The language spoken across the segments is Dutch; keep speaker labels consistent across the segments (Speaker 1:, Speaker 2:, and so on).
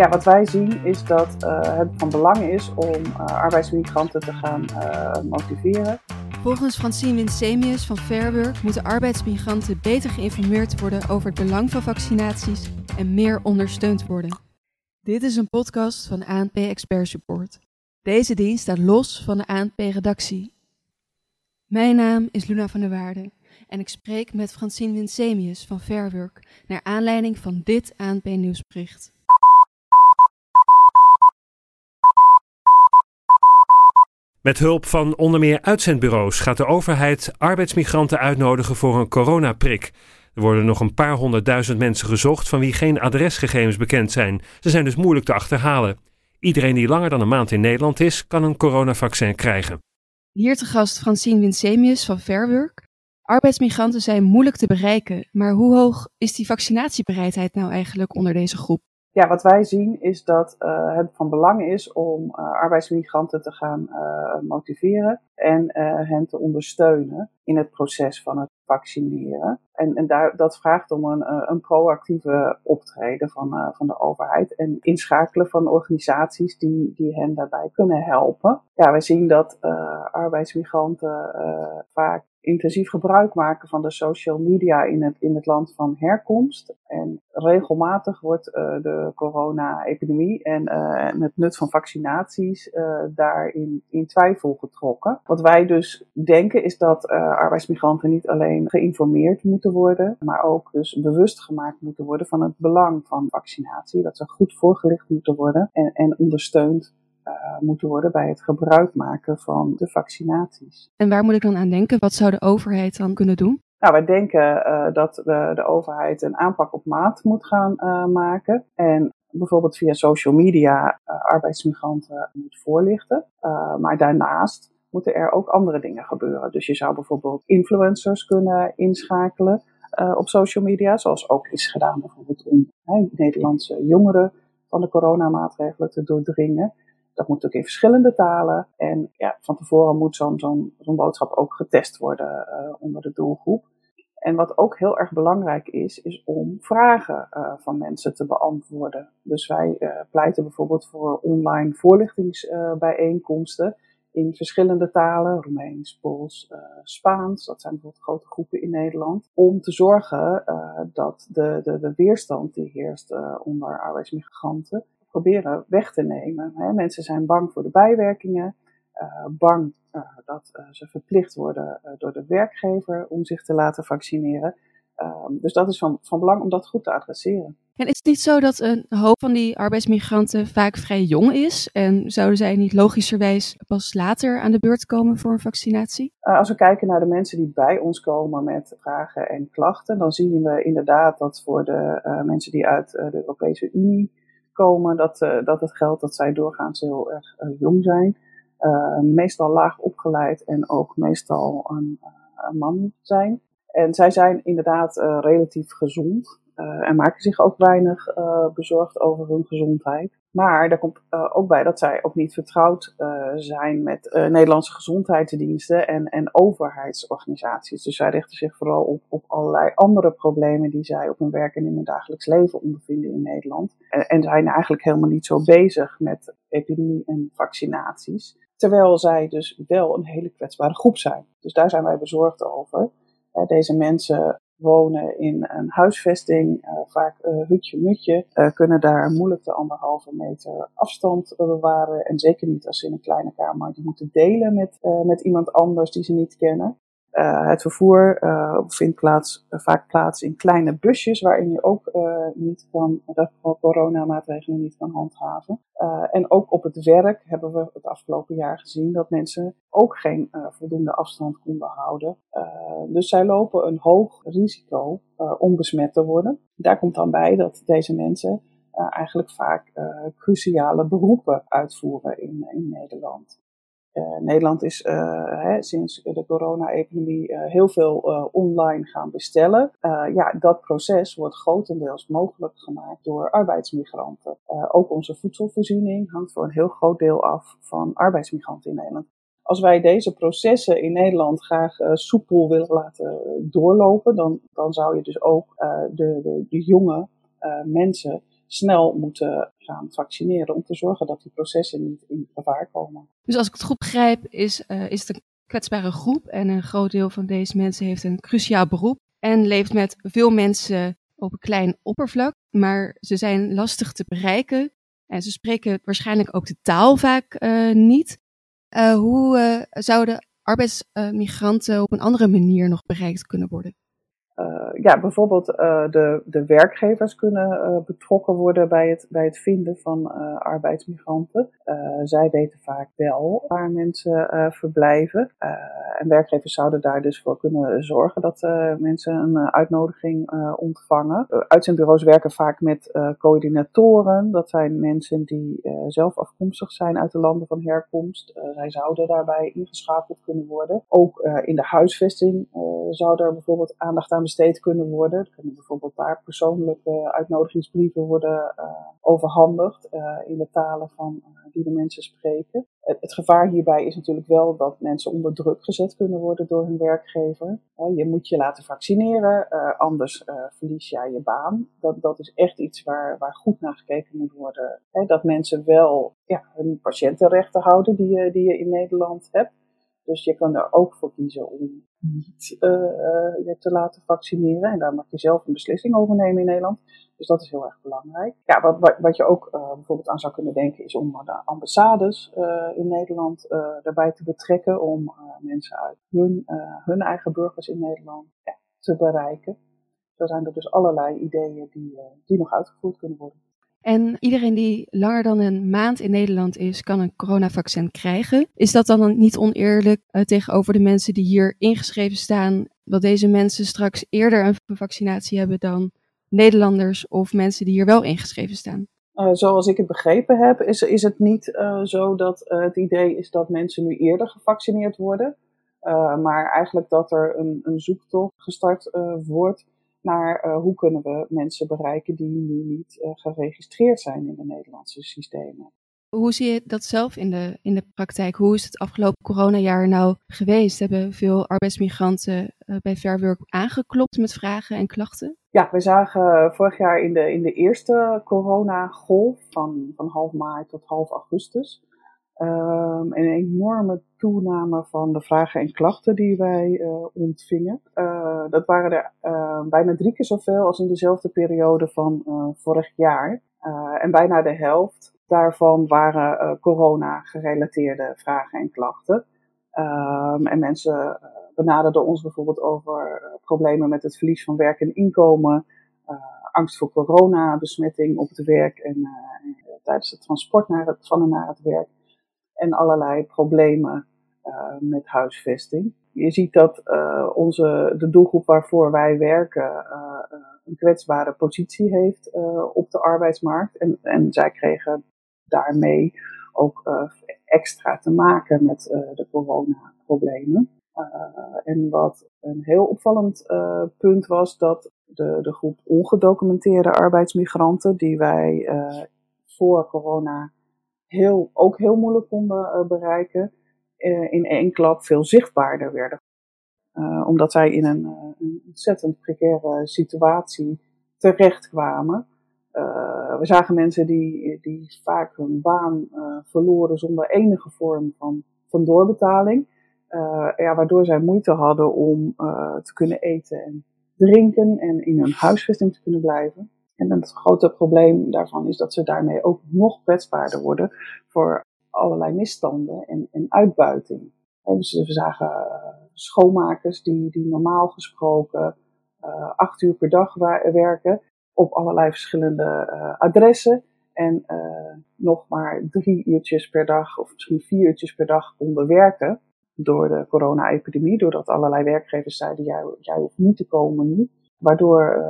Speaker 1: Ja, wat wij zien is dat het van belang is om arbeidsmigranten te gaan motiveren.
Speaker 2: Volgens Francine Winsemius van Fairwork moeten arbeidsmigranten beter geïnformeerd worden over het belang van vaccinaties en meer ondersteund worden. Dit is een podcast van ANP Expert Support. Deze dienst staat los van de ANP-redactie. Mijn naam is Luna van der Waarde en ik spreek met Francine Winsemius van Fairwork naar aanleiding van dit ANP-nieuwsbericht.
Speaker 3: Met hulp van onder meer uitzendbureaus gaat de overheid arbeidsmigranten uitnodigen voor een coronaprik. Er worden nog een paar honderdduizend mensen gezocht van wie geen adresgegevens bekend zijn. Ze zijn dus moeilijk te achterhalen. Iedereen die langer dan een maand in Nederland is, kan een coronavaccin krijgen.
Speaker 2: Hier te gast Francine Winsemius van Fairwork. Arbeidsmigranten zijn moeilijk te bereiken, maar hoe hoog is die vaccinatiebereidheid nou eigenlijk onder deze groep?
Speaker 1: Ja, wat wij zien is dat uh, het van belang is om uh, arbeidsmigranten te gaan uh, motiveren en hen te ondersteunen in het proces van het vaccineren. En, en daar, dat vraagt om een, een proactieve optreden van, van de overheid en inschakelen van organisaties die, die hen daarbij kunnen helpen. Ja, we zien dat arbeidsmigranten vaak intensief gebruik maken van de social media in het, in het land van herkomst. En regelmatig wordt uh, de corona-epidemie en, uh, en, het nut van vaccinaties uh, daarin in twijfel getrokken. Wat wij dus denken is dat arbeidsmigranten niet alleen geïnformeerd moeten worden, maar ook dus bewust gemaakt moeten worden van het belang van vaccinatie. Dat ze goed voorgelicht moeten worden en, en ondersteund moeten worden bij het gebruik maken van de vaccinaties.
Speaker 2: En waar moet ik dan aan denken? Wat zou de overheid dan kunnen doen?
Speaker 1: Nou, wij denken uh, dat de, de, overheid een aanpak op maat moet gaan uh, maken. En bijvoorbeeld via social media arbeidsmigranten moet voorlichten. maar daarnaast moeten er ook andere dingen gebeuren. Dus je zou bijvoorbeeld influencers kunnen inschakelen op social media, zoals ook is gedaan bijvoorbeeld om Nederlandse jongeren van de coronamaatregelen te doordringen. Dat moet ook in verschillende talen. En ja, van tevoren moet zo'n zo'n boodschap ook getest worden uh, onder de doelgroep. En wat ook heel erg belangrijk is, is om vragen uh, van mensen te beantwoorden. Dus wij uh, pleiten bijvoorbeeld voor online voorlichtingsbijeenkomsten in verschillende talen, Roemeens, Pools, Spaans, dat zijn bijvoorbeeld grote groepen in Nederland, om te zorgen dat de, de, de weerstand die heerst onder arbeidsmigranten, proberen weg te nemen. Hè. Mensen zijn bang voor de bijwerkingen, uh, bang uh, dat uh, ze verplicht worden door de werkgever om zich te laten vaccineren. Ehm, dus dat is van, van belang om dat goed te adresseren.
Speaker 2: En is het niet zo dat een hoop van die arbeidsmigranten vaak vrij jong is? En zouden zij niet logischerwijs pas later aan de beurt komen voor een vaccinatie?
Speaker 1: als we kijken naar de mensen die bij ons komen met vragen en klachten, dan zien we inderdaad dat voor de mensen die uit de Europese Unie komen, dat, uh, dat het geldt dat zij doorgaans heel erg uh, jong zijn. Uh, meestal laag opgeleid en ook meestal een, een man zijn. En zij zijn inderdaad relatief gezond en maken zich ook weinig bezorgd over hun gezondheid. Maar daar komt uh, ook bij dat zij ook niet vertrouwd uh, zijn met uh, Nederlandse gezondheidsdiensten en, en overheidsorganisaties. Dus zij richten zich vooral op, op allerlei andere problemen die zij op hun werk en in hun dagelijks leven ondervinden in Nederland. En, en zijn eigenlijk helemaal niet zo bezig met epidemie en vaccinaties. Terwijl zij dus wel een hele kwetsbare groep zijn. Dus daar zijn wij bezorgd over. Deze mensen wonen in een huisvesting, uh, vaak uh, hutje-mutje, uh, kunnen daar moeilijk de anderhalve meter afstand bewaren. En zeker niet als ze in een kleine kamer die moeten delen met, met iemand anders die ze niet kennen. Uh, het vervoer uh, vindt plaats, uh, vaak plaats in kleine busjes waarin je ook niet kan, de coronamaatregelen niet kan handhaven. en ook op het werk hebben we het afgelopen jaar gezien dat mensen ook geen voldoende afstand konden houden. dus zij lopen een hoog risico om besmet te worden. Daar komt dan bij dat deze mensen eigenlijk vaak cruciale beroepen uitvoeren in, in Nederland. Uh, Nederland is uh, hè, sinds de corona-epidemie uh, heel veel online gaan bestellen. ja, dat proces wordt grotendeels mogelijk gemaakt door arbeidsmigranten. ook onze voedselvoorziening hangt voor een heel groot deel af van arbeidsmigranten in Nederland. Als wij deze processen in Nederland graag soepel willen laten doorlopen, dan, dan zou je dus ook de, de, de jonge mensen snel moeten gaan vaccineren om te zorgen dat die processen niet in gevaar komen.
Speaker 2: Dus als ik het goed begrijp, is, uh, is het een kwetsbare groep en een groot deel van deze mensen heeft een cruciaal beroep en leeft met veel mensen op een klein oppervlak, maar ze zijn lastig te bereiken en ze spreken waarschijnlijk ook de taal vaak uh, niet. Uh, hoe zouden arbeidsmigranten op een andere manier nog bereikt kunnen worden?
Speaker 1: Uh, ja, bijvoorbeeld uh, de, de werkgevers kunnen uh, betrokken worden bij het, bij het vinden van arbeidsmigranten. zij weten vaak wel waar mensen verblijven. en werkgevers zouden daar dus voor kunnen zorgen dat mensen een uitnodiging ontvangen. uitzendbureaus werken vaak met coördinatoren. Dat zijn mensen die zelf afkomstig zijn uit de landen van herkomst. zij zouden daarbij ingeschakeld kunnen worden. Ook in de huisvesting zou er bijvoorbeeld aandacht aan besteed kunnen worden. Er kunnen bijvoorbeeld daar persoonlijke uitnodigingsbrieven worden uh, overhandigd uh, in de talen van, uh, die de mensen spreken. Het, gevaar hierbij is natuurlijk wel dat mensen onder druk gezet kunnen worden door hun werkgever. je moet je laten vaccineren, anders verlies jij je baan. Dat, dat is echt iets waar, waar goed naar gekeken moet worden. dat mensen wel ja, hun patiëntenrechten houden die die je in Nederland hebt. Dus je kan er ook voor kiezen om niet uh, je te laten vaccineren. En daar mag je zelf een beslissing over nemen in Nederland. Dus dat is heel erg belangrijk. Ja, wat, wat, je ook uh, bijvoorbeeld aan zou kunnen denken is om de ambassades in Nederland daarbij te betrekken. Om mensen uit hun, hun eigen burgers in Nederland ja, te bereiken. Zo zijn er dus allerlei ideeën die, die nog uitgevoerd kunnen worden.
Speaker 2: En iedereen die langer dan een maand in Nederland is, kan een coronavaccin krijgen. Is dat dan niet oneerlijk uh, tegenover de mensen die hier ingeschreven staan, dat deze mensen straks eerder een vaccinatie hebben dan Nederlanders of mensen die hier wel ingeschreven staan?
Speaker 1: Uh, zoals ik het begrepen heb, is, is het niet uh, zo dat het idee is dat mensen nu eerder gevaccineerd worden. maar eigenlijk dat er een, een zoektocht gestart wordt naar uh, hoe kunnen we mensen bereiken die nu niet uh, geregistreerd zijn in de Nederlandse systemen.
Speaker 2: Hoe zie je dat zelf in de, in de praktijk? Hoe is het afgelopen coronajaar nou geweest? Hebben veel arbeidsmigranten uh, bij Fairwork aangeklopt met vragen en klachten?
Speaker 1: Ja, we zagen vorig jaar in de, in de eerste coronagolf van, van half maart tot half augustus Um, een enorme toename van de vragen en klachten die wij uh, ontvingen. Uh, dat waren er uh, bijna drie keer zoveel als in dezelfde periode van vorig jaar. en bijna de helft daarvan waren corona-gerelateerde vragen en klachten. Um, en mensen benaderden ons bijvoorbeeld over problemen met het verlies van werk en inkomen, angst voor coronabesmetting op het werk en tijdens het transport naar het, van en naar het werk en allerlei problemen uh, met huisvesting. Je ziet dat uh, onze, de doelgroep waarvoor wij werken uh, een kwetsbare positie heeft op de arbeidsmarkt. En, en zij kregen daarmee ook extra te maken met de coronaproblemen. en wat een heel opvallend punt was, dat de, de groep ongedocumenteerde arbeidsmigranten, die wij voor corona heel, ook heel moeilijk konden uh, bereiken, uh, in één klap veel zichtbaarder werden. Uh, omdat zij in een, een ontzettend precaire situatie terechtkwamen. we zagen mensen die, die vaak hun baan verloren zonder enige vorm van, van doorbetaling. ja, waardoor zij moeite hadden om te kunnen eten en drinken en in hun huisvesting te kunnen blijven. En het grote probleem daarvan is dat ze daarmee ook nog kwetsbaarder worden voor allerlei misstanden en, en uitbuiting. dus we zagen uh, schoonmakers die, die normaal gesproken uh, acht uur per dag werken op allerlei verschillende uh, adressen. En nog maar drie uurtjes per dag of misschien vier uurtjes per dag konden werken door de corona-epidemie. Doordat allerlei werkgevers zeiden, jij, jij hoeft niet te komen nu. Waardoor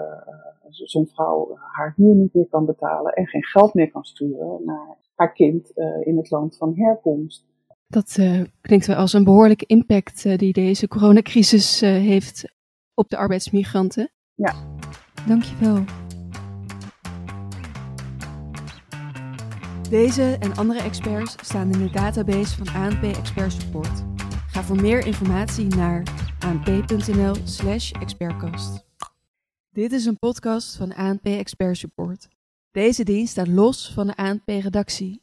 Speaker 1: zo'n vrouw haar huur niet meer kan betalen en geen geld meer kan sturen naar haar kind uh, in het land van herkomst.
Speaker 2: Dat uh, klinkt wel als een behoorlijke impact uh, die deze coronacrisis heeft op de arbeidsmigranten.
Speaker 1: Ja.
Speaker 2: Dankjewel. Deze en andere experts staan in de database van ANP Expert Support. Ga voor meer informatie naar anp.nl/expertcast. Dit is een podcast van ANP Expert Support. Deze dienst staat los van de ANP-redactie